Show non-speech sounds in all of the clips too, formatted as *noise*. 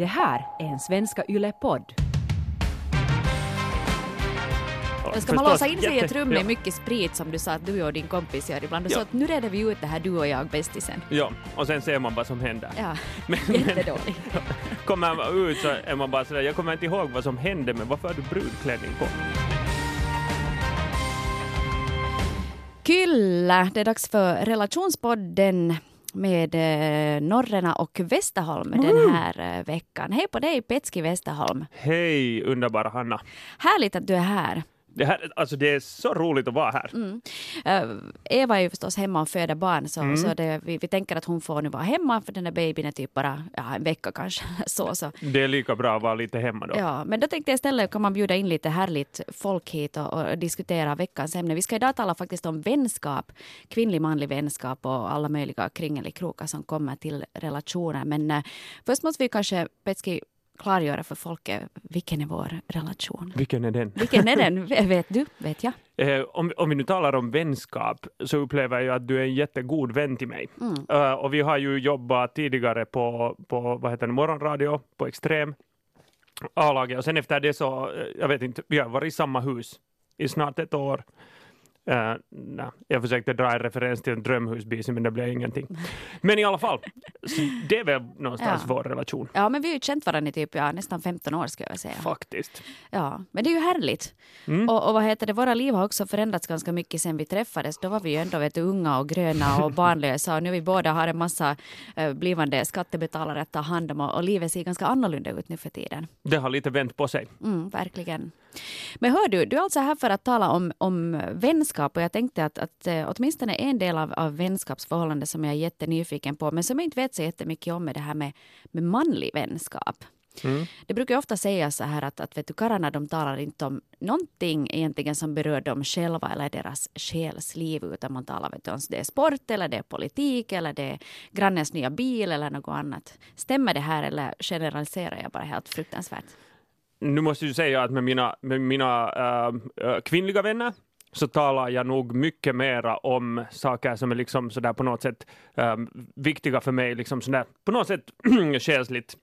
Det här är en Svenska Yle-podd. Ska man låsa in sig i ett rum med ja. mycket sprit som du sa att du och din kompis gör ibland och Ja. så att nu reder vi ut det här du och jag bästisen. Ja, och sen ser man vad som händer. Ja, *laughs* Men, men jättedåligt. *laughs* kommer man ut så är man bara sådär, jag kommer inte ihåg vad som hände, men varför har du brudklänning på? Kyllä, det är dags för relationspodden med eh, Norrena och Westerholm den här eh, veckan. Hej på dig Petski Westerholm. Hej, underbara Hanna. Härligt att du är här. Det, här, alltså det är så roligt att vara här. Mm. Eh, Eva är ju förstås hemma och föder barn så, Mm. så det, vi, vi tänker att hon får nu vara hemma för den där babyn är typ bara ja, en vecka kanske. *laughs* så, så. Det är lika bra att vara lite hemma då. Ja, men då tänkte jag istället kan man bjuda in lite härligt folk hit och, och diskutera veckans ämne. Vi ska idag tala faktiskt om vänskap, kvinnlig manlig vänskap och alla möjliga kringelikrokar som kommer till relationer. Men eh, först måste vi kanske, Petski, klargöra för folket vilken är vår relation? Vilken är den? Vilken är den? *laughs* Vet du? Vet jag? Eh, om, om vi nu talar om vänskap så upplever jag att du är en jättegod vän till mig. Mm. Eh, och vi har ju jobbat tidigare på, på vad heter det, morgonradio, på Extrem, A-laget. Och sen efter det så, eh, jag vet inte, vi har varit i samma hus i snart ett år. Uh, nej, jag försökte dra en referens till en drömhusbisi men det blev ingenting. Men i alla fall, det är väl någonstans Ja. vår relation. Ja, men vi har ju känt varandra i typ ja, nästan 15 år ska jag säga. Faktiskt. Ja, men det är ju härligt. Mm. Och, och vad heter det, våra liv har också förändrats ganska mycket sen vi träffades. Då var vi ju ändå vet unga och gröna och *laughs* barnlösa och nu vi båda har en massa eh, blivande skattebetalare att ta hand om och, och livet ser ganska annorlunda ut nu för tiden. Det har lite vänt på sig. Mm, verkligen. Men hör du, du är alltså här för att tala om, om vänskap och jag tänkte att, att eh, åtminstone en del av, av vänskapsförhållande som jag är jättenyfiken på men som jag inte vet så jättemycket om är det här med, med manlig vänskap. Mm. Det brukar ofta sägas så här att, att vet du, karlarna de talar inte om någonting egentligen som berör dem själva eller deras själsliv utan man talar vet du, om det är sport eller det är politik eller det är grannens nya bil eller något annat. Stämmer det här eller generaliserar jag bara helt fruktansvärt? Nu måste jag säga att med mina, med mina äh, kvinnliga vänner så talar jag nog mycket mera om saker som är liksom sådär på något sätt um, viktiga för mig, liksom sådär på något sätt *clears throat* själsligt.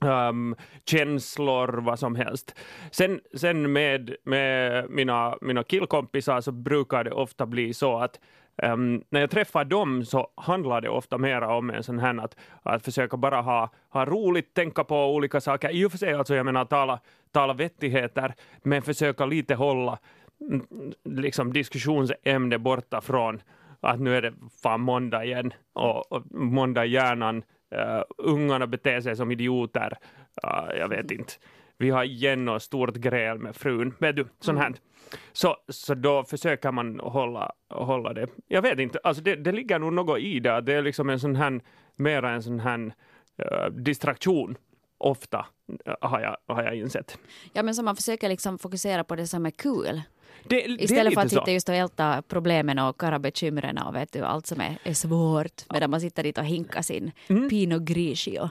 Um, känslor, vad som helst. Sen, sen med, med mina, mina killkompisar så brukar det ofta bli så att um, när jag träffar dem så handlar det ofta mera om en sån här att, att försöka bara ha, ha roligt, tänka på olika saker. I och för sig, alltså jag menar tala, tala vettigheter, men försöka lite hålla liksom diskussionsämne borta från att nu är det fan måndag igen och, och måndag hjärnan Uh, ungarna beter sig som idioter. Uh, jag vet inte. Vi har igen något stort gräl med frun. Vet du, sånt här. Så, så då försöker man hålla, hålla det. Jag vet inte, alltså det, det ligger nog något i det. Det är liksom en sån här, mera en sån här uh, distraktion. Ofta uh, har, jag, har jag insett. Ja, men så man försöker liksom fokusera på det som är kul. Cool det Istället för lite att så. sitta just och älta problemen och karabekymren och vet du, allt som är, är svårt. Medan man sitter dit och hinkar sin Mm. Pinot Grigio.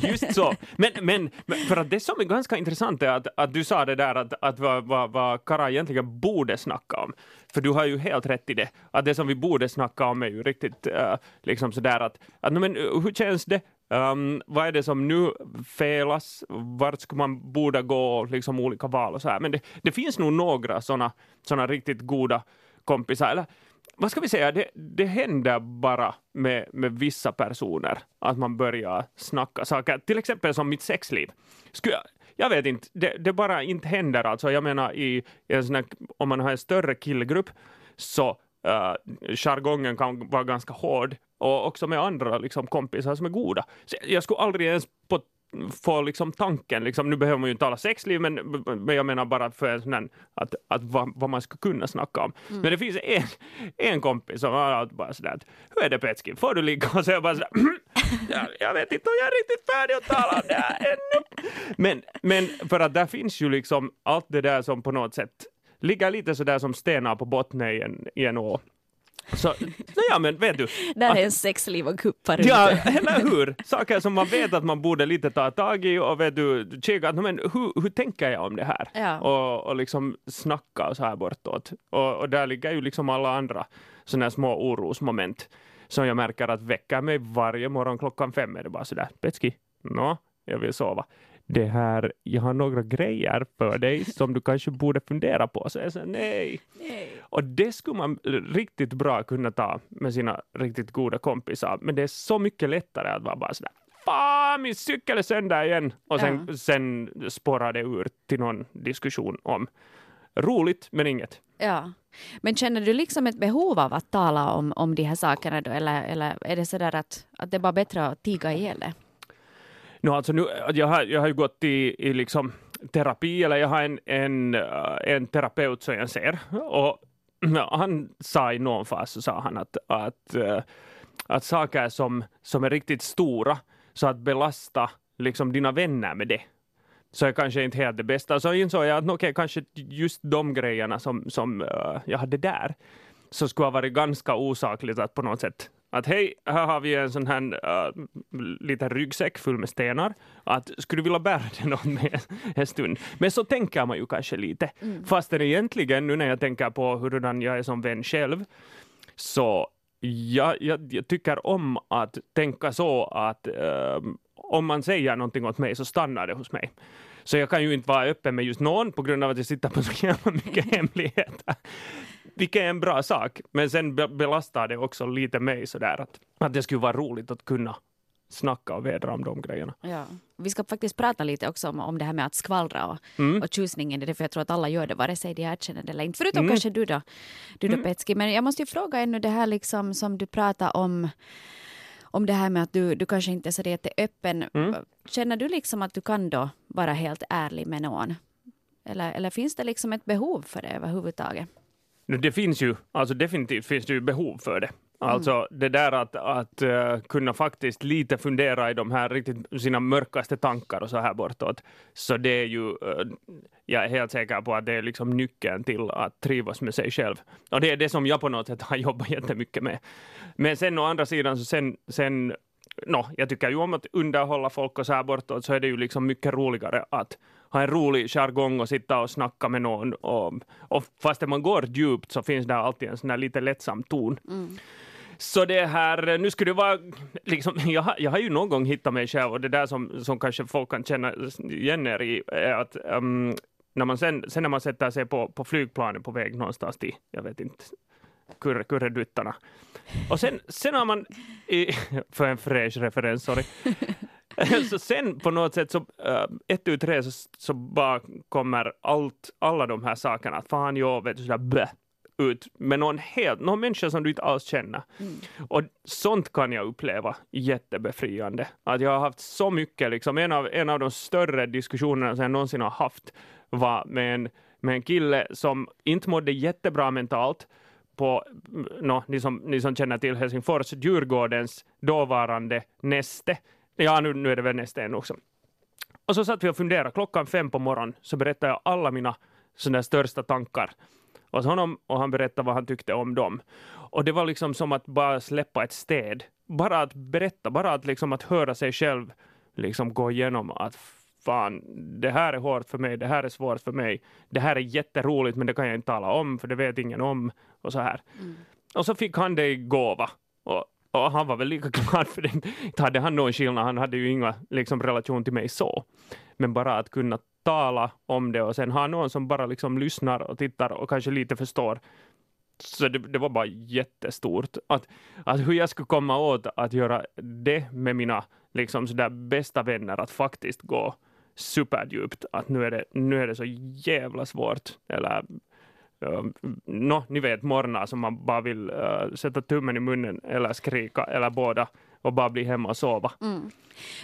*laughs* Just så. Men, men, för att det som är ganska intressant är att, att du sa det där att, att vad, vad, vad Kara egentligen borde snacka om. För du har ju helt rätt i det. Att det som vi borde snacka om är ju riktigt uh, liksom sådär att, att men, hur känns det? Um, vad är det som nu felas? Vart skulle man borde gå? Liksom olika val och så här. Men det, det finns nog några sådana såna riktigt goda kompisar. Eller, vad ska vi säga, det, det händer bara med, med vissa personer att man börjar snacka saker, till exempel som mitt sexliv. Skulle jag, vet inte, det, det bara inte händer alltså. Jag menar i, i en här, om man har en större killgrupp så uh, jargongen kan vara ganska hård och också med andra liksom, kompisar som är goda. Så jag skulle aldrig ens på få liksom tanken, liksom, nu behöver man ju inte tala sexliv, men, men jag menar bara för en sån här, att, att vad, vad man skulle kunna snacka om. Men det finns en, en kompis som har bara sådär, hur är det Petski, får du ligga? Och så jag bara sådär, *clears throat* jag, jag vet inte om jag är riktigt färdig att tala om det här *laughs* ännu. Men, men för att där finns ju liksom allt det där som på något sätt ligger lite sådär som stenar på botten i en, i en å. Så, ja men vet du. *laughs* Där att- är en sexliv och kuppar Ja, eller *laughs* hur? Saker som man vet att man borde lite ta tag i och vet du, kika, men hur, hur tänker jag om det här? Ja. Och, och liksom snacka och så här bortåt. Och, och där ligger ju liksom alla andra sådana små orosmoment som jag märker att väcker mig varje morgon klockan fem är det bara sådär, Petski, nå, jag vill sova. Det här, jag har några grejer för dig som du kanske borde fundera på. Så jag sa nej. Nej. Och det skulle man riktigt bra kunna ta med sina riktigt goda kompisar. Men det är så mycket lättare att vara bara sådär Fan, min cykel är sönder igen! Och sen, Ja. sen spårar det ur till någon diskussion om roligt, men inget. Ja. Men känner du liksom ett behov av att tala om, om de här sakerna då? Eller, eller är det så där att, att det är bara bättre att tiga ihjäl det? No, alltså nu, jag, har, jag har ju gått i, i liksom terapi, eller jag har en, en, eh, en terapeut som jag ser. Och *clears throat* han sa i någon fas, så sa han att, att, eh, att saker som, som är riktigt stora, så att belasta liksom dina vänner med det, så är kanske inte helt det bästa. Så insåg jag att okay, okej, kanske just de grejerna som, som eh, jag hade där, så skulle ha varit ganska osakligt att på något sätt att hej, här har vi en sån här uh, liten ryggsäck full med stenar. Att skulle du vilja bära den åt mig en stund? Men så tänker man ju kanske lite. Fast det egentligen, nu när jag tänker på hurdan jag är som vän själv, så jag, jag, jag tycker om att tänka så att eh, om man säger någonting åt mig så stannar det hos mig. Så jag kan ju inte vara öppen med just någon på grund av att jag sitter på så jävla mycket *laughs* hemligheter. Vilket är en bra sak, men sen be- belastar det också lite mig sådär att, att det skulle vara roligt att kunna snacka och vädra om de grejerna. Ja. Vi ska faktiskt prata lite också om, om det här med att skvallra och, Mm. och tjusningen i det, för jag tror att alla gör det, vare sig de erkänner det eller inte. Förutom Mm. kanske du då, du då Petski. Men jag måste ju fråga ännu det här liksom som du pratar om, om det här med att du, du kanske inte är så jätteöppen. Mm. Känner du liksom att du kan då vara helt ärlig med någon? Eller, eller finns det liksom ett behov för det överhuvudtaget? Nu, det finns ju, alltså definitivt finns det ju behov för det. Alltså det där att, att eh, kunna faktiskt lite fundera i de här riktigt sina mörkaste tankar och så här bortåt. Så det är ju, eh, jag är helt säker på att det är liksom nyckeln till att trivas med sig själv. Och det är det som jag på något sätt har *laughs* jobbat jättemycket med. Men sen å andra sidan så sen, sen no, jag tycker ju om att underhålla folk och så här bortåt, så är det ju liksom mycket roligare att ha en rolig jargong och sitta och snacka med någon. Och, och fast man går djupt så finns det alltid en sån här lite lättsam ton. Så det här, nu skulle det vara, liksom, *laughs* jag, har, jag har ju någon gång hittat mig själv och det där som, som kanske folk kan känna igen er i är att um, när man sen, sen när man sätter sig på, på flygplanet på väg någonstans till, jag vet inte, kurre, kurreduttarna. Och sen, sen har man, i, *laughs* för en fräsch referens, sorry. Så sen på något sätt så, uh, ett ut tre så, så bara kommer allt, alla de här sakerna, fan jag vet du sådär bä, ut med någon helt, någon människa som du inte alls känner. Och sånt kan jag uppleva jättebefriande. Att jag har haft så mycket, liksom en av, en av de större diskussionerna som jag någonsin har haft var med en, med en kille som inte mådde jättebra mentalt på, no, ni, som, ni som känner till Helsingfors, Djurgårdens dåvarande Neste. Ja, nu, nu är det väl Neste än också. Och så satt vi och funderade, klockan fem på morgonen så berättade jag alla mina sådana största tankar åt honom och han berättade vad han tyckte om dem. Och det var liksom som att bara släppa ett städ. Bara att berätta, bara att liksom att höra sig själv liksom gå igenom att fan, det här är hårt för mig, det här är svårt för mig, det här är jätteroligt men det kan jag inte tala om för det vet ingen om och så här. Och så fick han det i gåva. Och, och han var väl lika glad för det. Inte hade han någon skillnad, han hade ju inga liksom, relation till mig så. Men bara att kunna tala om det och sen ha någon som bara liksom lyssnar och tittar och kanske lite förstår. Så det, det var bara jättestort. Att, att hur jag skulle komma åt att göra det med mina liksom sådär bästa vänner, att faktiskt gå superdjupt. Att nu är det, nu är det så jävla svårt. Eller no, ni vet morgnar som man bara vill uh, sätta tummen i munnen eller skrika eller båda och bara bli hemma och sova. Mm.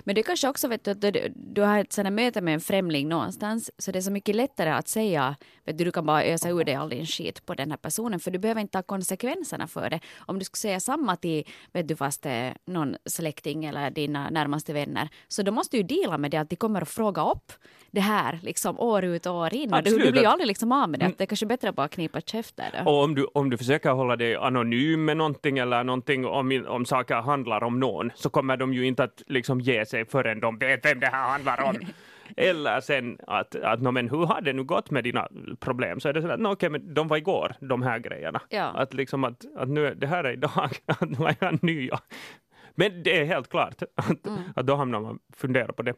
Men det kanske också vet du, att du, du har ett sådant möte med en främling någonstans så det är så mycket lättare att säga vet du, du kan bara ösa ur dig all din skit på den här personen för du behöver inte ta konsekvenserna för det. Om du skulle säga samma till vet du, fast det är någon släkting eller dina närmaste vänner så då måste du deala med det att de kommer att fråga upp det här liksom år ut och år in. Och du, Absolut. du blir ju aldrig liksom av med det. Att det är kanske bättre att bara knipa käften. Och om du, om du försöker hålla dig anonym med någonting eller någonting om, om saker handlar om någon så kommer de ju inte att liksom ge sig förrän de vet vem det här handlar om. *laughs* Eller sen att, att no, men hur har det nu gått med dina problem? Så är det så att no, okej, men de var igår, de här grejerna. Ja. Att liksom att, att nu, det här är idag, *laughs* att nu är jag ny. och Men det är helt klart att, Mm. att då hamnar man fundera på det.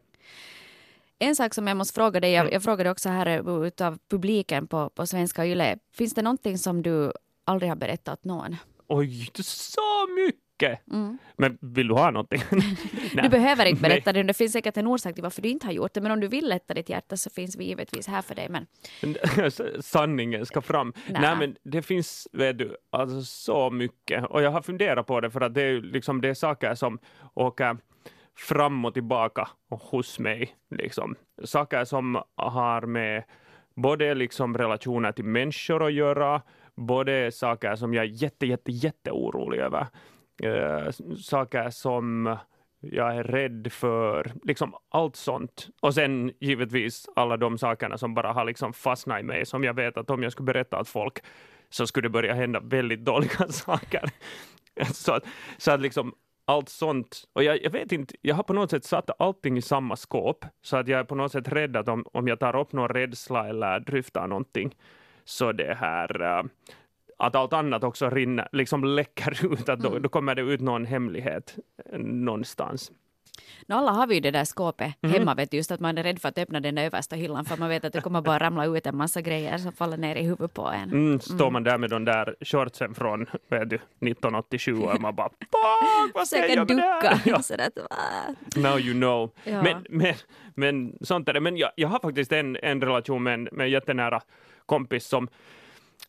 En sak som jag måste fråga dig, Mm. jag, jag frågade också här eh, utav publiken på, på Svenska Yle. Finns det någonting som du aldrig har berättat någon? Oj, så mycket! Mm. Men vill du ha någonting? *laughs* *laughs* Du behöver inte *laughs* berätta det, det finns säkert en orsak till varför du inte har gjort det, men om du vill lätta ditt hjärta så finns vi givetvis här för dig. Men sanningen ska fram. Nej. Nej. men det finns, vet du, alltså så mycket. Och jag har funderat på det för att det är liksom det är saker som åker fram och tillbaka hos mig. Liksom. Saker som har med både liksom relationer till människor att göra, både saker som jag är jätte, jätte, jätte orolig över. Eh, saker som jag är rädd för, liksom allt sånt. Och sen givetvis alla de sakerna som bara har liksom fastnat i mig, som jag vet att om jag skulle berätta åt folk så skulle det börja hända väldigt dåliga *laughs* saker. så att, så att liksom allt sånt, och jag, jag vet inte, jag har på något sätt satt allting i samma skåp, så att jag är på något sätt rädd att om, om jag tar upp någon rädsla eller dryftar någonting, så det här eh, att allt annat också rinner, liksom läcker *laughs* ut, att då, Mm. då kommer det ut någon hemlighet eh, någonstans. No, alla har vi ju det där skåpet Mhm. hemma, vet du, just att man är rädd för att öppna den där översta hyllan för man vet att det kommer bara ramla ut en massa grejer som faller ner i huvudet på en. Mm, står man där med de där shortsen från vet du, 1987 och man bara vad ska jag ducka. Ja, *laughs* Sådär, now you know. Ja. Men, men, men sånt är det. Men jag, jag har faktiskt en, en relation med en, med en jättenära kompis som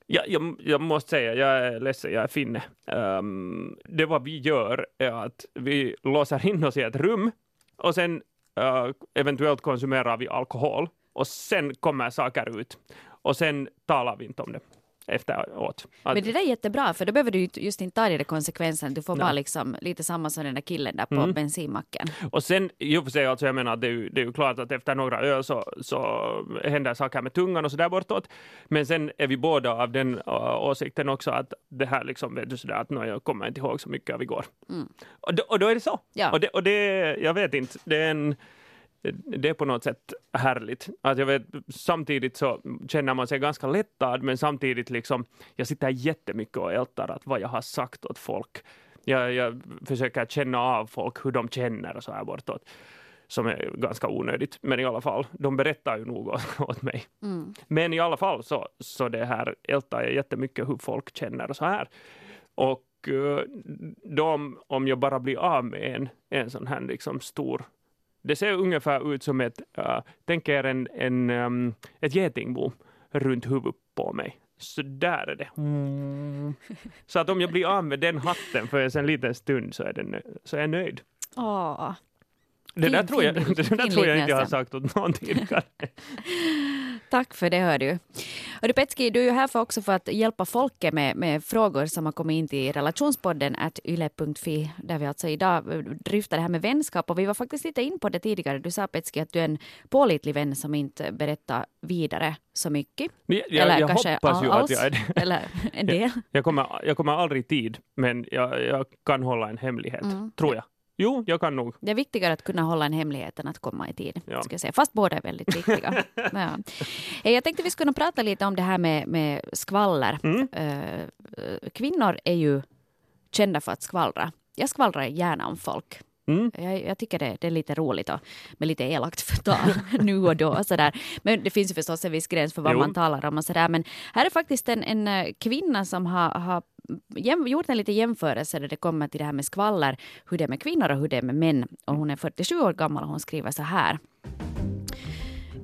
jag, jag, jag måste säga, jag är ledsen, jag är finne. Um, det vad vi gör är att vi låser in oss i ett rum och sen uh, eventuellt konsumerar vi alkohol och sen kommer saker ut och sen talar vi inte om det efteråt. Att, Men det där är jättebra, för då behöver du ju just inte ta de där konsekvenserna. Du får Nej. vara liksom lite samma som den där killen där på Mm. bensinmacken. Och sen och för sig, alltså jag menar, det är, ju, det är ju klart att efter några öl så, så händer saker med tungan och så där bortåt. Men sen är vi båda av den uh, åsikten också att det här liksom, vet du sådär att "Nå, jag kommer inte ihåg så mycket av igår. Mm. Och, då, och då är det så. Ja. Och, det, och det, jag vet inte, det är en det är på något sätt härligt. Att jag vet, samtidigt så känner man sig ganska lättad, men samtidigt liksom, jag sitter jättemycket och ältar att vad jag har sagt åt folk. Jag, jag försöker känna av folk hur de känner och så här bortåt, som är ganska onödigt. Men i alla fall, de berättar ju nog åt, *laughs* mig. Mm. Men i alla fall så, så det här ältar jag jättemycket hur folk känner och så här. Och eh, de, om jag bara blir av med en, en sån här liksom stor det ser ungefär ut som ett, uh, tänk er en, en, um, ett getingbo runt huvudet på mig. Så där är det. *laughs* Så att om jag blir av med den hatten för en liten stund så är, den, så är jag nöjd. Åh. Det Fin- där, tror jag, fin- *laughs* det där fin tror jag inte jag har sagt åt någon tidigare. *laughs* Tack för det, hör du. Du Petski, du är ju här för också för att hjälpa folket med, med frågor som har kommit in till relationspodden at yle.fi, där vi alltså idag dryftar det här med vänskap. Och vi var faktiskt lite in på det tidigare. Du sa Petski att du är en pålitlig vän som inte berättar vidare så mycket. Jag, jag, Eller jag kanske hoppas ju alls. att jag är det. Eller en *laughs* del. Jag kommer, jag kommer aldrig i tid, men jag, jag kan hålla en hemlighet, Mm. tror jag. Jo, jag kan nog. Det är viktigare att kunna hålla en hemlighet än att komma i tid. Ja. Ska jag säga. Fast båda är väldigt viktiga. *laughs* ja. Eh, Jag tänkte vi skulle prata lite om det här med, med skvaller. Mm. Eh, eh, kvinnor är ju kända för att skvallra. Jag skvallrar gärna om folk. Mm. Jag, jag tycker det, det är lite roligt och med lite elakt förtal *laughs* nu och då. och Sådär. Men det finns ju förstås en viss gräns för vad Jo. man talar om. och sådär. Men här är faktiskt en, en eh, kvinna som har, har jäm, gjort en liten jämförelse när det kommer till det här med skvaller, hur det är med kvinnor och hur det är med män. Och hon är 47 år gammal och hon skriver så här.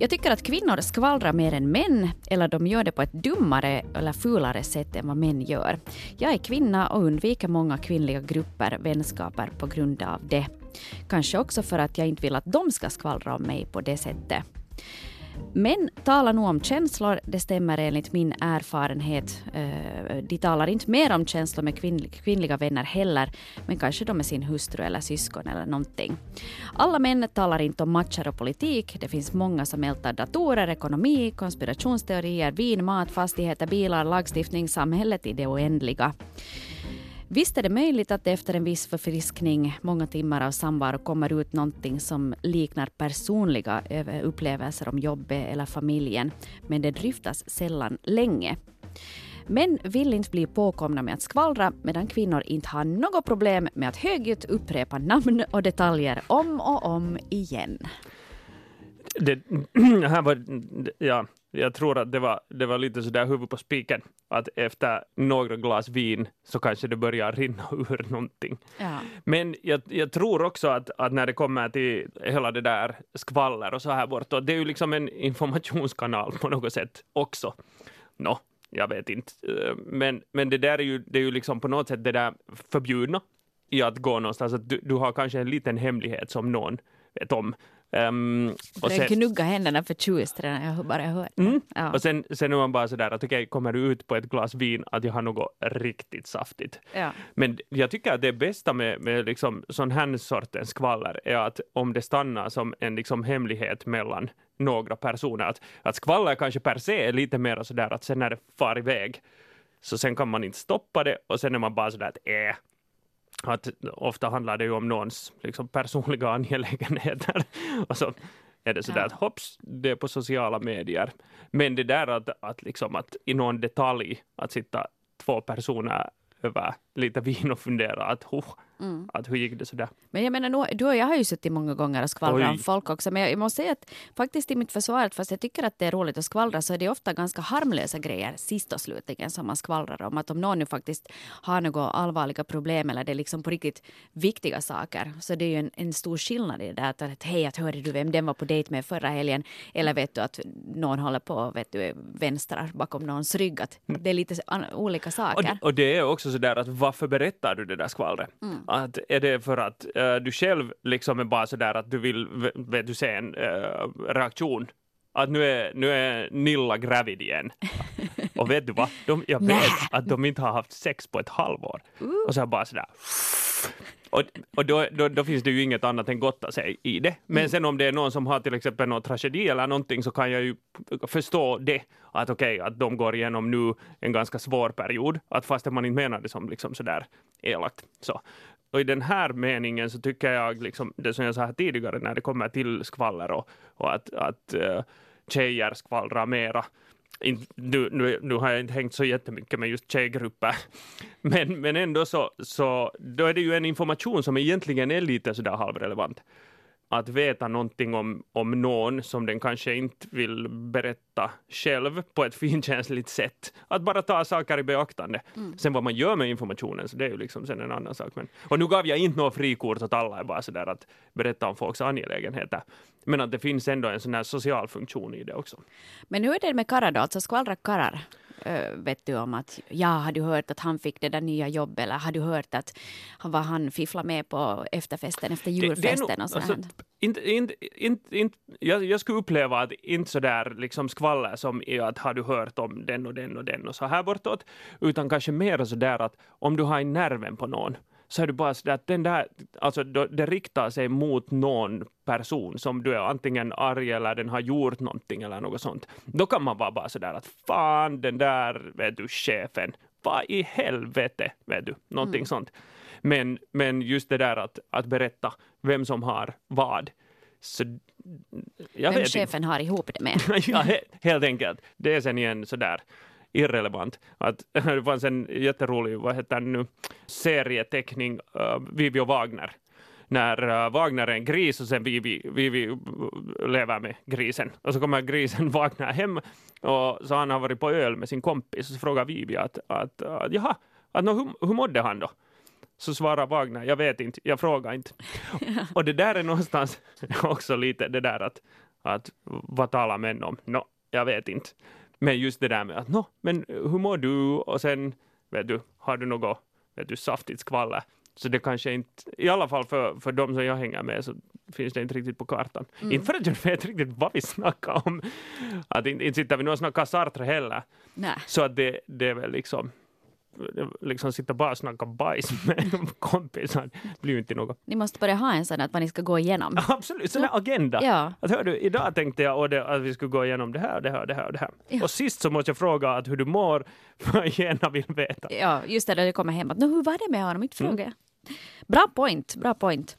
Jag tycker att kvinnor skvallrar mer än män eller de gör det på ett dummare eller fulare sätt än vad män gör. Jag är kvinna och undviker många kvinnliga grupper, vänskaper på grund av det. Kanske också för att jag inte vill att de ska skvallra om mig på det sättet. Män talar nog om känslor, det stämmer enligt min erfarenhet. Eh, de talar inte mer om känslor med kvinnliga vänner heller, men kanske de med sin hustru eller syskon eller någonting. Alla män talar inte om matcher och politik. Det finns många som ältar datorer, ekonomi, konspirationsteorier, vin, mat, fastigheter, bilar, lagstiftning, samhället i det oändliga. Visst är det möjligt att det efter en viss förfriskning, många timmar av samvaro, kommer ut någonting som liknar personliga upplevelser om jobbet eller familjen, men det dryftas sällan länge. Män vill inte bli påkomna med att skvallra medan kvinnor inte har något problem med att högljutt upprepa namn och detaljer om och om igen. Det, *clears throat* här var, ja, jag tror att det var, det var lite sådär huvud på spiken, att efter några glas vin så kanske det börjar rinna *laughs* ur någonting. Ja. Men jag, jag tror också att, att när det kommer till hela det där skvaller och så här bortåt, det är ju liksom en informationskanal på något sätt också. Nå, jag vet inte. Eh, Men, men det där är ju, det är ju liksom på något sätt det där förbjudna i att gå någonstans, att du, du har kanske en liten hemlighet som någon vet om. Um, och sen, gnugga händerna förtjust redan, jag bara hört det. Mm. Ja. och sen, sen är man bara sådär att okej, kommer du ut på ett glas vin att jag har något riktigt saftigt. Ja. Men jag tycker att det bästa med, med liksom sån här sortens skvaller är att om det stannar som en liksom hemlighet mellan några personer, att, att skvaller kanske per se är lite mer sådär att sen när det far iväg så sen kan man inte stoppa det och sen är man bara sådär att äh, att ofta handlar det ju om någons liksom, personliga angelägenheter. *laughs* Och så är det sådär Ja. att hopps, det är på sociala medier. Men det där att, att, liksom, att i någon detalj att sitta två personer över lite vin och fundera att, huh, Mm. att hur gick det sådär? Men jag menar, du och jag har ju suttit många gånger och skvallrat om folk också. Men jag, måste säga att faktiskt i mitt försvar, fast jag tycker att det är roligt att skvallra, så är det ofta ganska harmlösa grejer sist och slutligen som man skvallrar om. Att om någon nu faktiskt har några allvarliga problem eller det är liksom på riktigt viktiga saker, så det är ju en, en stor skillnad i det där. Att, att hej, att hörde du vem den var på dejt med förra helgen? Eller vet du att någon håller på vet du, vänstrar bakom någons rygg? Att det är lite olika Och, saker. det- och det är också sådär att varför berättar du det där skvallret? Att är det för att eh, du själv liksom är bara sådär att du vill vet du, se en eh, reaktion? Att nu är, nu är Nilla gravid igen. *laughs* Och vet du vad? De, jag vet att de inte har haft sex på ett halvår. Och så bara sådär. Och, och då, då, då finns det ju inget annat än gotta sig i det. Men sen om det är någon som har till exempel någon tragedi eller någonting så kan jag ju förstå det. Att okej, att de går igenom nu en ganska svår period. Att fast man inte menar det som liksom sådär elakt. Så. Och i den här meningen så tycker jag, liksom, det som jag sa här tidigare, när det kommer till skvaller och, och att, att uh, tjejer skvallrar mera. In, nu, nu, nu har jag inte hängt så jättemycket med just tjejgrupper, *laughs* men, men ändå så, så då är det ju en information som egentligen är lite sådär halvrelevant. Att veta någonting om, om någon som den kanske inte vill berätta själv på ett *laughs* finkänsligt sätt. Att bara ta saker i beaktande. Sen vad man gör med informationen, så det är ju liksom sen en annan sak. Men, och nu gav jag inte något frikort åt alla, bara sådär att berätta om folks angelägenheter. Men att det finns ändå en sån här social funktion i det också. Men hur är det med karlar då? Alltså skvallrar karlar? Ö, vet du om att, ja, har du hört att han fick det där nya jobbet eller har du hört att vad han fifflade med på efterfesten efter Det- det är julfesten nog- och sånt. alltså, inte, inte, inte, inte, jag, jag skulle uppleva att inte så där liksom skvaller som att har du hört om den och den och den och så här bortåt, utan kanske mer så där att om du har i nerven på någon så är du bara så att den där, alltså det riktar sig mot någon person som du är antingen arg eller den har gjort någonting eller något sånt. Då kan man vara bara så där att fan den där, vet du, chefen, vad i helvete, vet du, någonting sånt. Men, men just det där att, att berätta vem som har vad. Så jag Vem chefen har ihop det med. inte. *laughs* ja, he, helt enkelt. Det är sen igen sådär irrelevant. Att, *laughs* det fanns en jätterolig, vad heter nu, serieteckning, uh, Vivi och Wagner. När uh, Wagner är en gris och sen Vivi, Vivi uh, lever med grisen. Och så kommer grisen *laughs* Wagner hem och så han har varit på öl med sin kompis och så frågar Vivi att, att uh, jaha, att, nå, hur, hur mådde han då? Så svarar Wagner, jag vet inte, jag frågar inte. *laughs* Och det där är någonstans också lite det där att, att vad talar män om? Nå, jag vet inte. Men just det där med att, nå, men hur mår du? Och sen, vet du, har du något, vet du, saftigt skvaller? Så det kanske inte, i alla fall för, för de som jag hänger med så finns det inte riktigt på kartan. Inte för att jag *laughs* vet riktigt vad vi snackar om. Att inte, inte sitter vi nu och snackar Sartre heller. Nej. Så att det, det är väl liksom, liksom sitta bara och snacka bajs *laughs* med kompisar blir ju inte något. Ni måste börja ha en sån att vad ni ska gå igenom. Absolut, sån här agenda. Ja. Att, hör du, idag tänkte jag det, att vi skulle gå igenom det här det här det här det här. Ja. Och sist så måste jag fråga att hur du mår, *laughs* för jag gärna vill veta. Ja, just det, när du kommer hem. Att, "Nå, hur var det med honom? Inte fråga. jag. Bra point, bra point.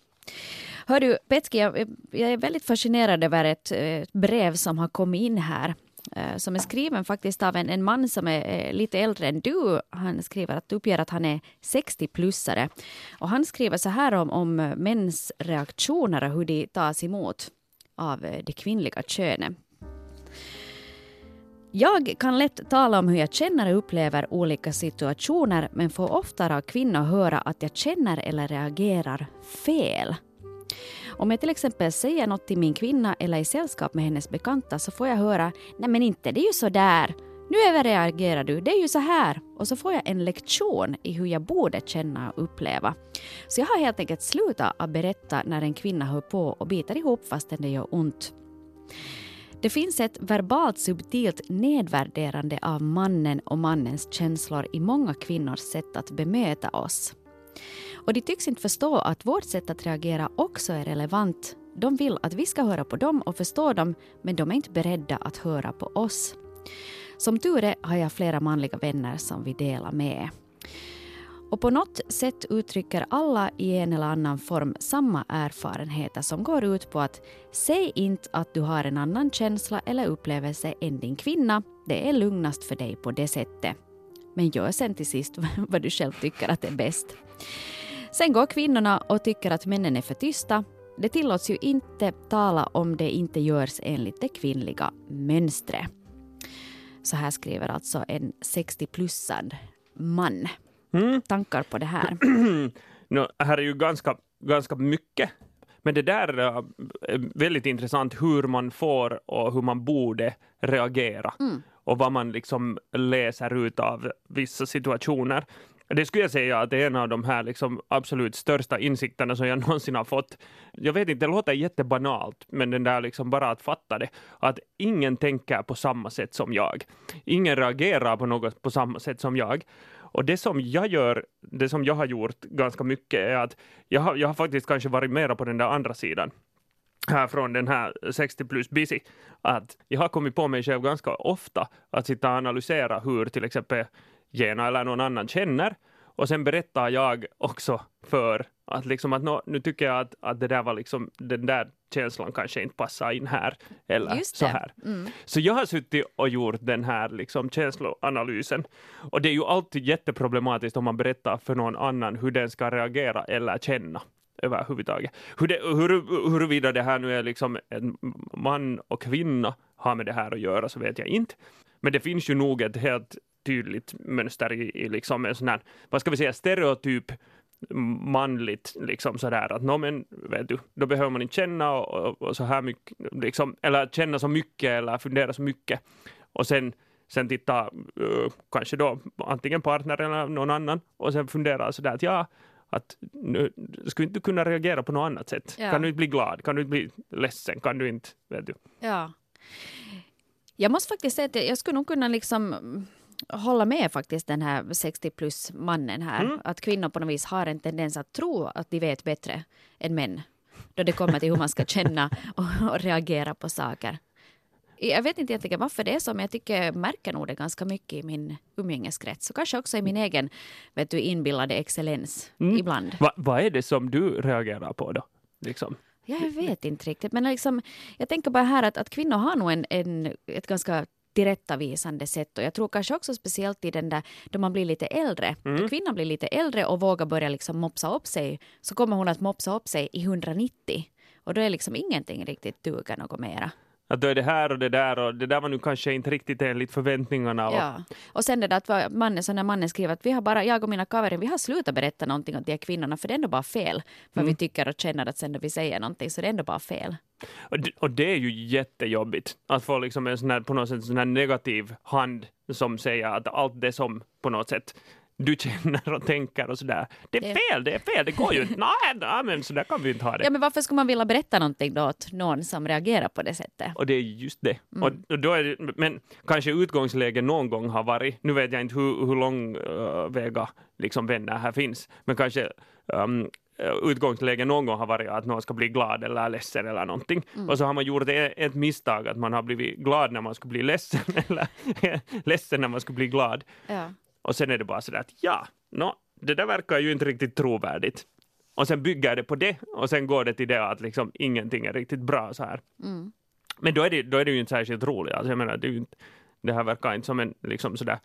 Hör du, Petski, jag, jag är väldigt fascinerad över ett, eh, ett brev som har kommit in här eh, Eh, som är skriven faktiskt av en, en man som är eh, lite äldre än du. Han skriver att uppger att han är 60-plussare. Och han skriver så här om, om mäns reaktioner och hur de tas emot av eh, det kvinnliga könet. Jag kan lätt tala om hur jag känner och upplever olika situationer men får oftare av kvinnor höra att jag känner eller reagerar fel. Om jag till exempel säger något till min kvinna eller i sällskap med hennes bekanta så får jag höra Nej men inte, det är ju så där. Nu överreagerar du, det är ju så här. Och så får jag en lektion i hur jag borde känna och uppleva. Så jag har helt enkelt slutat att berätta när en kvinna hör på och biter ihop fastän det gör ont. Det finns ett verbalt subtilt nedvärderande av mannen och mannens känslor i många kvinnors sätt att bemöta oss. Och de tycks inte förstå att vårt sätt att reagera också är relevant. De vill att vi ska höra på dem och förstå dem, men de är inte beredda att höra på oss. Som tur är har jag flera manliga vänner som vi delar med. Och på något sätt uttrycker alla i en eller annan form samma erfarenheter som går ut på att säg inte att du har en annan känsla eller upplevelse än din kvinna. Det är lugnast för dig på det sättet. Men gör sen till sist *laughs* vad du själv tycker att är bäst. Sen går kvinnorna och tycker att männen är för tysta. Det tillåts ju inte tala om det inte görs enligt det kvinnliga mönstret. Så här skriver alltså en 60-plussad man. Mm. Tankar på det här? *clears throat* no, här är ju ganska, ganska mycket. Men det där är väldigt intressant hur man får och hur man borde reagera. Mm. Och vad man liksom läser ut av vissa situationer. Det skulle jag säga att det är en av de här liksom absolut största insikterna som jag *laughs* någonsin har fått. Jag vet inte, det låter jättebanalt, men den där liksom bara att fatta det. Att ingen tänker på samma sätt som jag. Ingen reagerar på något på samma sätt som jag. Och det som jag gör, det som jag har gjort ganska mycket är att jag har, jag har faktiskt kanske varit mera på den där andra sidan här från den här 60 plus busy, att jag har kommit på mig själv ganska ofta att sitta och analysera hur till exempel Gena eller någon annan känner och sen berättar jag också för att liksom att no, nu tycker jag att, att det där var liksom den där känslan kanske inte passar in här eller så här. Mm. Så jag har suttit och gjort den här liksom känsloanalysen och det är ju alltid jätteproblematiskt om man berättar för någon annan hur den ska reagera eller känna överhuvudtaget. Hur det, hur, huruvida det här nu är liksom en man och kvinna har med det här att göra så vet jag inte. Men det finns ju nog ett helt tydligt mönster i, i liksom en sån här, vad ska vi säga, stereotyp manligt, liksom sådär att no, men, vet du, då behöver man inte känna och, och, och, så här mycket, liksom, eller känna så mycket eller fundera så mycket. Och sen, sen titta, uh, kanske då antingen partner eller någon annan och sen fundera sådär att ja, att nu, skulle inte kunna reagera på något annat sätt? Ja. Kan du inte bli glad? Kan du inte bli ledsen? Kan du inte, vet du? Ja. Jag måste faktiskt säga att jag skulle nog kunna liksom hålla med faktiskt den här 60 plus mannen här. Mm. Att kvinnor på något vis har en tendens att tro att de vet bättre än män. Då det kommer till hur man ska känna och, och reagera på saker. Jag vet inte egentligen varför det är så, men jag tycker jag märker nog det ganska mycket i min umgängeskrets. Och kanske också i min egen vet du, inbillade excellens mm. ibland. Va, vad är det som du reagerar på då? Liksom? Jag vet inte riktigt, men liksom, jag tänker bara här att, att kvinnor har nog en, en, ett ganska tillrättavisande sätt. Och jag tror kanske också speciellt i den där då man blir lite äldre. Mm. Då kvinnan blir lite äldre och vågar börja liksom mopsa upp sig så kommer hon att mopsa upp sig i 190. Och då är liksom ingenting riktigt duga något mera att då är det här och det där och det där var nu kanske inte riktigt enligt förväntningarna. Och... Ja. Och sen det där att mannen, så när mannen skriver att vi har bara, jag och mina kaverin, vi har slutat berätta någonting åt de här kvinnorna för det är ändå bara fel. Vad mm. vi tycker och känner att sen när vi säger någonting så det är ändå bara fel. Och det, och det är ju jättejobbigt att få liksom en sån här, på något sätt sån här negativ hand som säger att allt det som på något sätt du känner och tänker och sådär. Det är fel, det är fel, det går ju inte. Nej, nej men sådär kan vi inte ha det. Ja, men varför skulle man vilja berätta någonting då åt någon som reagerar på det sättet? Och det är just det. Mm. Och då är det men kanske utgångsläget någon gång har varit, nu vet jag inte hur, hur långväga liksom vänner här finns, men kanske um, utgångsläge någon gång har varit att någon ska bli glad eller ledsen eller någonting. Mm. Och så har man gjort ett, ett misstag att man har blivit glad när man skulle bli ledsen *laughs* eller ledsen när man skulle bli glad. Ja. Och sen är det bara sådär att ja, no, det där verkar ju inte riktigt trovärdigt. Och sen bygger det på det och sen går det till det att liksom ingenting är riktigt bra så här. Mm. Men då är, det, då är det ju inte särskilt roligt. Alltså jag menar, det, är ju inte, det här verkar inte som en liksom sådär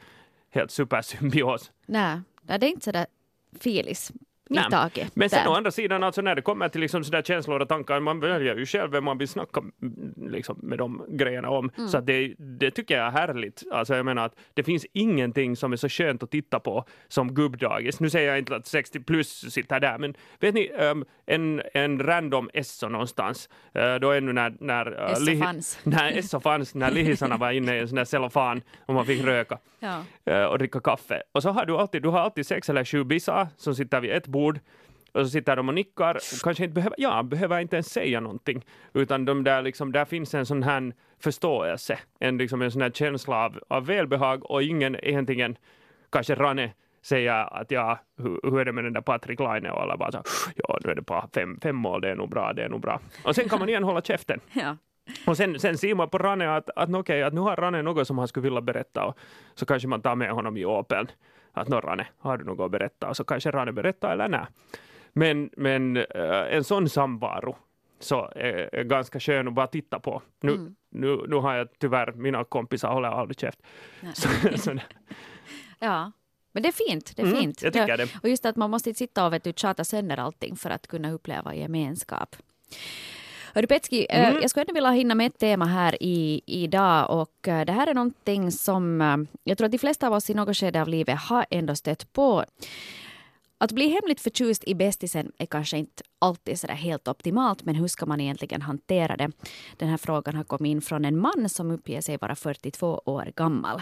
helt supersymbios. Nej, det är inte sådär filis. Mittake. Men sen där. å andra sidan, alltså när det kommer till liksom sådär känslor och tankar, man väljer ju själv vem man vill snacka liksom, med de grejerna om. Mm. Så det, det tycker jag är härligt. Alltså jag menar att det finns ingenting som är så skönt att titta på som gubbdagis. Nu säger jag inte att 60 plus sitter där, men vet ni, um, en, en random Esso någonstans, uh, då ännu när, när, uh, Esso fanns. *laughs* när Esso fanns, när lihisarna var inne i en sån där cellofan och man fick röka Ja. eh, och dricka kaffe. Och så har du alltid, du har alltid sex eller sju bissar som sitter vid ett bord och så sitter de och nickar, kanske inte behöver, ja, behöver inte ens säga någonting, utan de där liksom, där finns en sån här förståelse, en, liksom en sån här känsla av, av välbehag och ingen egentligen, kanske Rane säger att ja, hur, hur är det med den där Patrik Laine och alla bara så, ja, nu är det bara fem, fem mål, det är nog bra, det är nog bra. Och sen kan man igen hålla käften. *laughs* Ja. Och sen, sen ser man på Rane att, att, okej, att nu har Rane något som han skulle vilja berätta och så kanske man tar med honom i Opeln. Att nå Rane, har du något att berätta? Och så kanske Rane berättar eller nej. Men, men eh, en sån samvaro så är, är ganska skön att bara titta på. Nu, Mm. nu, nu har jag tyvärr, mina kompisar håller aldrig käft. Så, *laughs* så, ja. Men det är fint. Det är mm, fint. jag tycker det. Och just att man måste sitta och vet du, tjata sönder allting för att kunna uppleva gemenskap. Hörru Petski, eh, Mm. jag skulle ändå vilja hinna med ett tema här i, idag och eh, det här är någonting som eh, jag tror att de flesta av oss i något skede av livet har ändå stött på. Att bli hemligt förtjust i bästisen är kanske inte alltid så där helt optimalt, men hur ska man egentligen hantera det? Den här frågan har kommit in från en man som uppger sig vara 42 år gammal.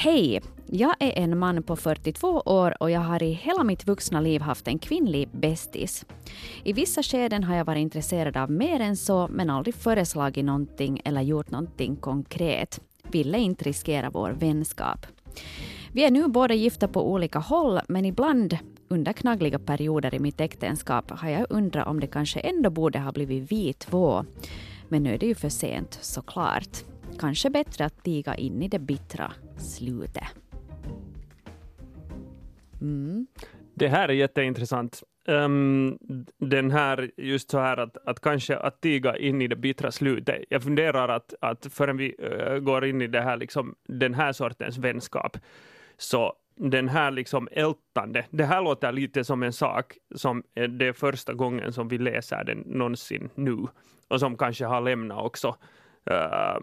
Hej! Jag är en man på 42 år och jag har i hela mitt vuxna liv haft en kvinnlig bästis. I vissa skeden har jag varit intresserad av mer än så men aldrig föreslagit någonting eller gjort någonting konkret. Ville inte riskera vår vänskap. Vi är nu båda gifta på olika håll men ibland under knaggliga perioder i mitt äktenskap har jag undrat om det kanske ändå borde ha blivit vi två. Men nu är det ju för sent såklart. Kanske bättre att tiga in i det bittra slutet. Mm. Det här är jätteintressant. Um, den här, just så här att, att kanske att tiga in i det bittra slutet. Jag funderar att, att förrän vi uh, går in i det här, liksom, den här sortens vänskap, så den här liksom ältande, det här låter lite som en sak som är det är första gången som vi läser den någonsin nu och som kanske har lämnat också uh,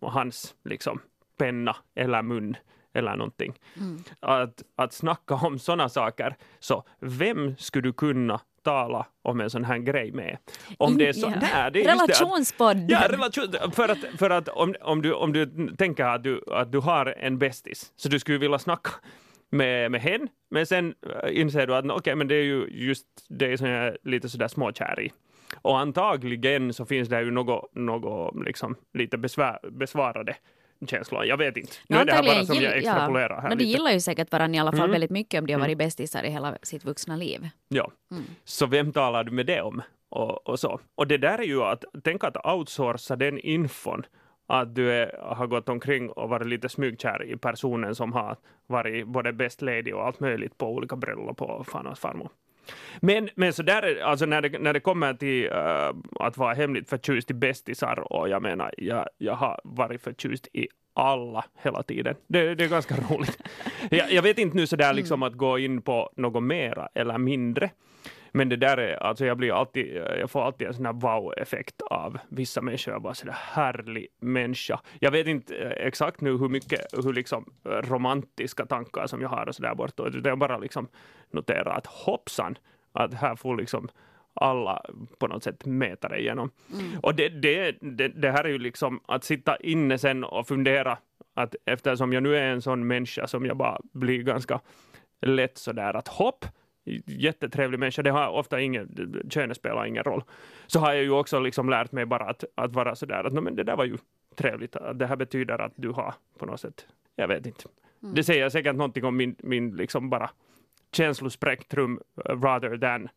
och hans liksom penna eller mun eller någonting. Mm. Att, att snacka om sådana saker, så vem skulle du kunna tala om en sån här grej med? Om det är så, Ja. nej, det är just det att- Relationspodd! Ja, relation, för att, för att om, om, du, om du tänker att du, att du har en bästis, så du skulle vilja snacka med, med hen, men sen äh, inser du att okej, men det är ju just det som jag är lite sådär småkär i. Och antagligen så finns det ju något, något liksom, lite besvär, besvarade känslor. Jag vet inte. Nu Ja, är det här bara som jag extrapolerar här Men de lite. gillar ju säkert varandra i alla fall Mm. väldigt mycket om de har varit Mm. bästisar i hela sitt vuxna liv. Ja. Mm. Så vem talar du med det om? Och, och, så. och det där är ju att, tänk att outsourca den infon att du är, har gått omkring och varit lite smygkär i personen som har varit både best lady och allt möjligt på olika bröllop och fan och farmor. Men, men så där, är- alltså när det, när det kommer till äh, att vara hemligt förtjust i bästisar och jag menar, jag, jag har varit förtjust i alla hela tiden. Det, det är ganska *laughs* roligt. Jag, jag vet inte nu sådär liksom att gå in på något mera eller mindre. Men det där är, alltså jag blir alltid, jag får alltid en sån här wow-effekt av vissa människor, jag bara sådär härlig människa. Jag vet inte eh, exakt nu hur mycket, hur liksom eh, romantiska tankar som jag har och sådär bortåt, utan jag bara liksom noterar att hoppsan, att här får liksom alla på något sätt mäta det igenom. Och det, det, det, det här är ju liksom att sitta inne sen och fundera att eftersom jag nu är en sån människa som jag bara blir ganska lätt sådär att hopp, jättetrevlig människa, det har ofta ingen, könet spelar ingen roll. Så har jag ju också liksom lärt mig bara att, att vara sådär att "Nå, men det där var ju trevligt, det här betyder att du har på något sätt, jag vet inte. Det säger säkert någonting om min, min liksom bara känslospektrum uh, rather than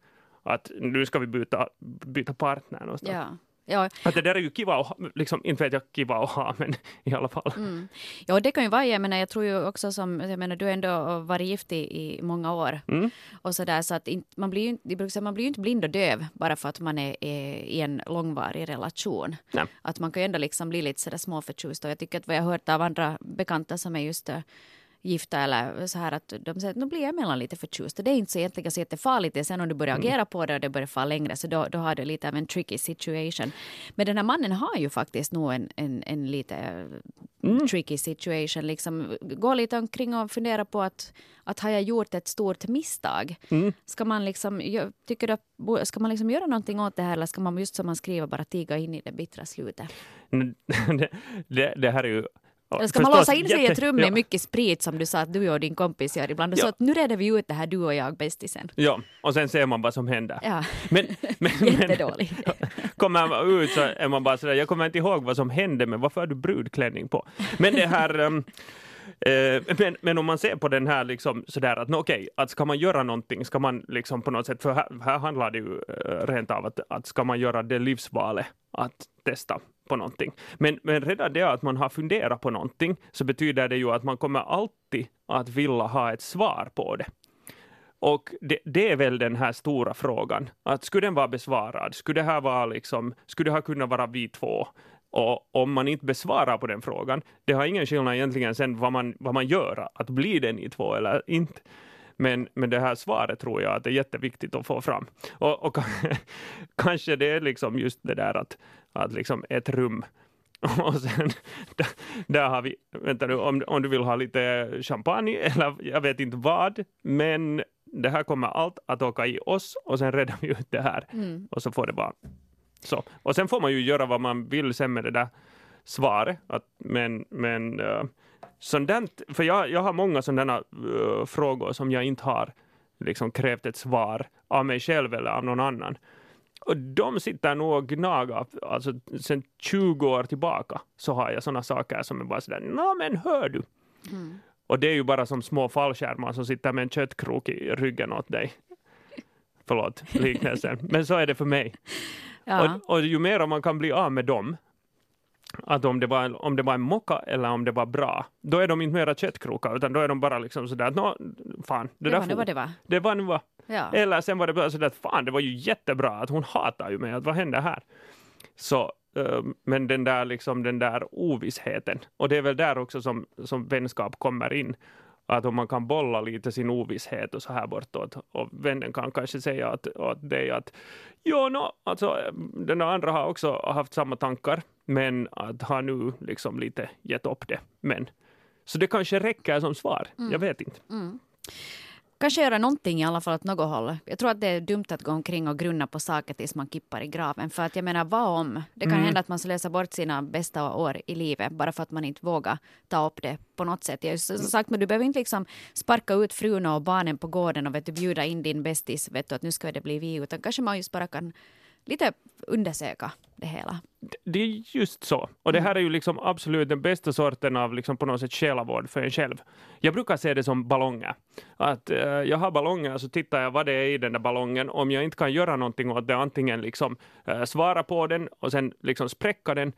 att nu ska vi byta, byta partner någonstans. Ja. Ja. Att det där är ju kiva att ha, liksom, inte vet jag kiva att ha, men i alla fall. Mm. Ja, det kan ju vara, jag menar, jag tror ju också som, jag menar, du har ändå varit gift i, i många år. Mm. Och så där, så att inte, man blir ju inte, de brukar säga, man blir ju inte blind och döv bara för att man är, är i en långvarig relation. Nej. Att man kan ju ändå liksom bli lite sådär småförtjust och jag tycker att vad jag har hört av andra bekanta som är just äh, gifta eller så här att de säger att nu blir jag emellan lite förtjust. Det är inte så egentligen så jättefarligt. Sen om du börjar agera på det och det börjar falla längre så då, då har du lite av en tricky situation. Men den här mannen har ju faktiskt nog en, en, en lite tricky situation. Liksom, gå lite omkring och fundera på att, att har jag gjort ett stort misstag? Ska man liksom, jag tycker bo- ska man liksom göra någonting åt det här eller ska man just som man skriver bara tiga in i det bittra slutet? *laughs* det, det, det här är ju Eller ska man låsa in sig i ett rum med ja. mycket sprit som du sa att du och din kompis gör ibland och så Ja. att nu reder vi ut det här du och jag bästisen. Ja, och sen ser man vad som händer. Ja, Men, *laughs* men, men jättedålig. *laughs* kommer man ut så är man bara sådär, jag kommer inte ihåg vad som hände, men varför har du brudklänning på? Men det här, um, *laughs* men, men om man ser på den här liksom sådär att no, okej, att ska man göra någonting, ska man liksom på något sätt, för här, här handlar det ju eh, rent av att, att ska man göra det livsvalet att testa på någonting. Men, men redan det att man har funderat på någonting så betyder det ju att man kommer alltid att vilja ha ett svar på det. Och det, det är väl den här stora frågan, att skulle den vara besvarad? Skulle det här vara liksom, skulle det här kunna vara vi två? Och om man inte besvarar på den frågan, det har ingen skillnad egentligen sen vad man, vad man gör, att bli det ni två eller inte. Men, men det här svaret tror jag att det är jätteviktigt att få fram. Och, och *laughs* kanske det är liksom just det där att, att liksom ett rum *laughs* och sen, där, där har vi, vänta nu, om, om du vill ha lite champagne *laughs* eller jag vet inte vad, men det här kommer allt att åka i oss och sen räddar vi ut det här. Mm. Och så får det vara så. Och sen får man ju göra vad man vill sen med det där svaret. Att, men men uh, sådant, för jag, jag har många sådana uh, frågor som jag inte har liksom krävt ett svar av mig själv eller av någon annan. Och de sitter nog och gnagar, alltså sen 20 år tillbaka så har jag sådana saker som är bara sådär, nå men hör du. Mm. Och det är ju bara som små fallskärmar som sitter med en köttkrok i ryggen åt dig. Förlåt liknelsen, men så är det för mig. *laughs* Ja. Och, och ju mer man kan bli av med dem, att om det, var, om det var en mocka eller om det var bra, då är de inte mera köttkrokar, utan då är de bara liksom sådär, nå, fan, det, Det där var nu vad det var. Det var nu vad. Ja. Eller sen var det bara sådär, att fan, det var ju jättebra, att hon hatar ju mig, att vad hände här? Så, eh, men den där, liksom, den där ovissheten, och det är väl där också som, som vänskap kommer in, att om man kan bolla lite sin ovisshet och så här bortåt, och vännen kan kanske säga att, åt dig att jo, no, alltså, den andra har också haft samma tankar, men att har nu liksom lite gett upp det. Men, så det kanske räcker som svar, jag vet inte. Mm. Kanske göra någonting i alla fall åt något håll. Jag tror att det är dumt att gå omkring och grunna på saker tills man kippar i graven. För att jag menar, vad om? Det kan Mm. hända att man slösar bort sina bästa år i livet bara för att man inte vågar ta upp det på något sätt. Jag som sagt, men du behöver inte liksom sparka ut frun och barnen på gården och vet du, bjuda in din bästis, vet du, att nu ska det bli vi. Utan kanske man just bara kan lite undersöka det hela. Det är just så. Och det här är ju liksom absolut den bästa sorten av liksom på något sätt själavård för en själv. Jag brukar se det som ballonger. Att eh, jag har ballonger så tittar jag vad det är i den där ballongen. Om jag inte kan göra någonting åt det, antingen liksom eh, svara på den och sen liksom spräcka den,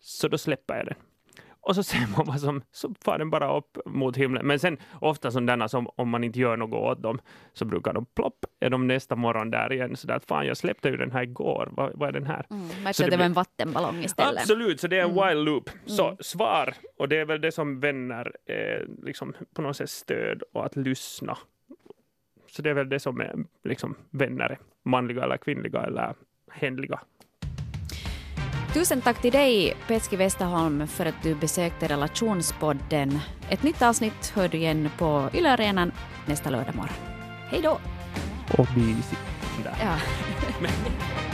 så då släpper jag den. Och så ser man vad som, så far den bara upp mot himlen. Men sen ofta sådana som om man inte gör något åt dem så brukar de plopp, är de nästa morgon där igen. Så där, att fan jag släppte ju den här igår, vad, vad är den här? Mm. Så Märkte det att det blir- var en vattenballong istället. Absolut, så det är en Mm. wild loop. Så svar, och det är väl det som vänner är liksom på något sätt stöd och att lyssna. Så det är väl det som är liksom vänner, manliga eller kvinnliga eller hänliga. Tusen tack till dig, Petski Westerholm, för att du besökte Relationspodden. Ett nytt avsnitt hör du igen på Yle Arenan nästa lördag morgon. Hej då! Och. Där. Ja. *laughs*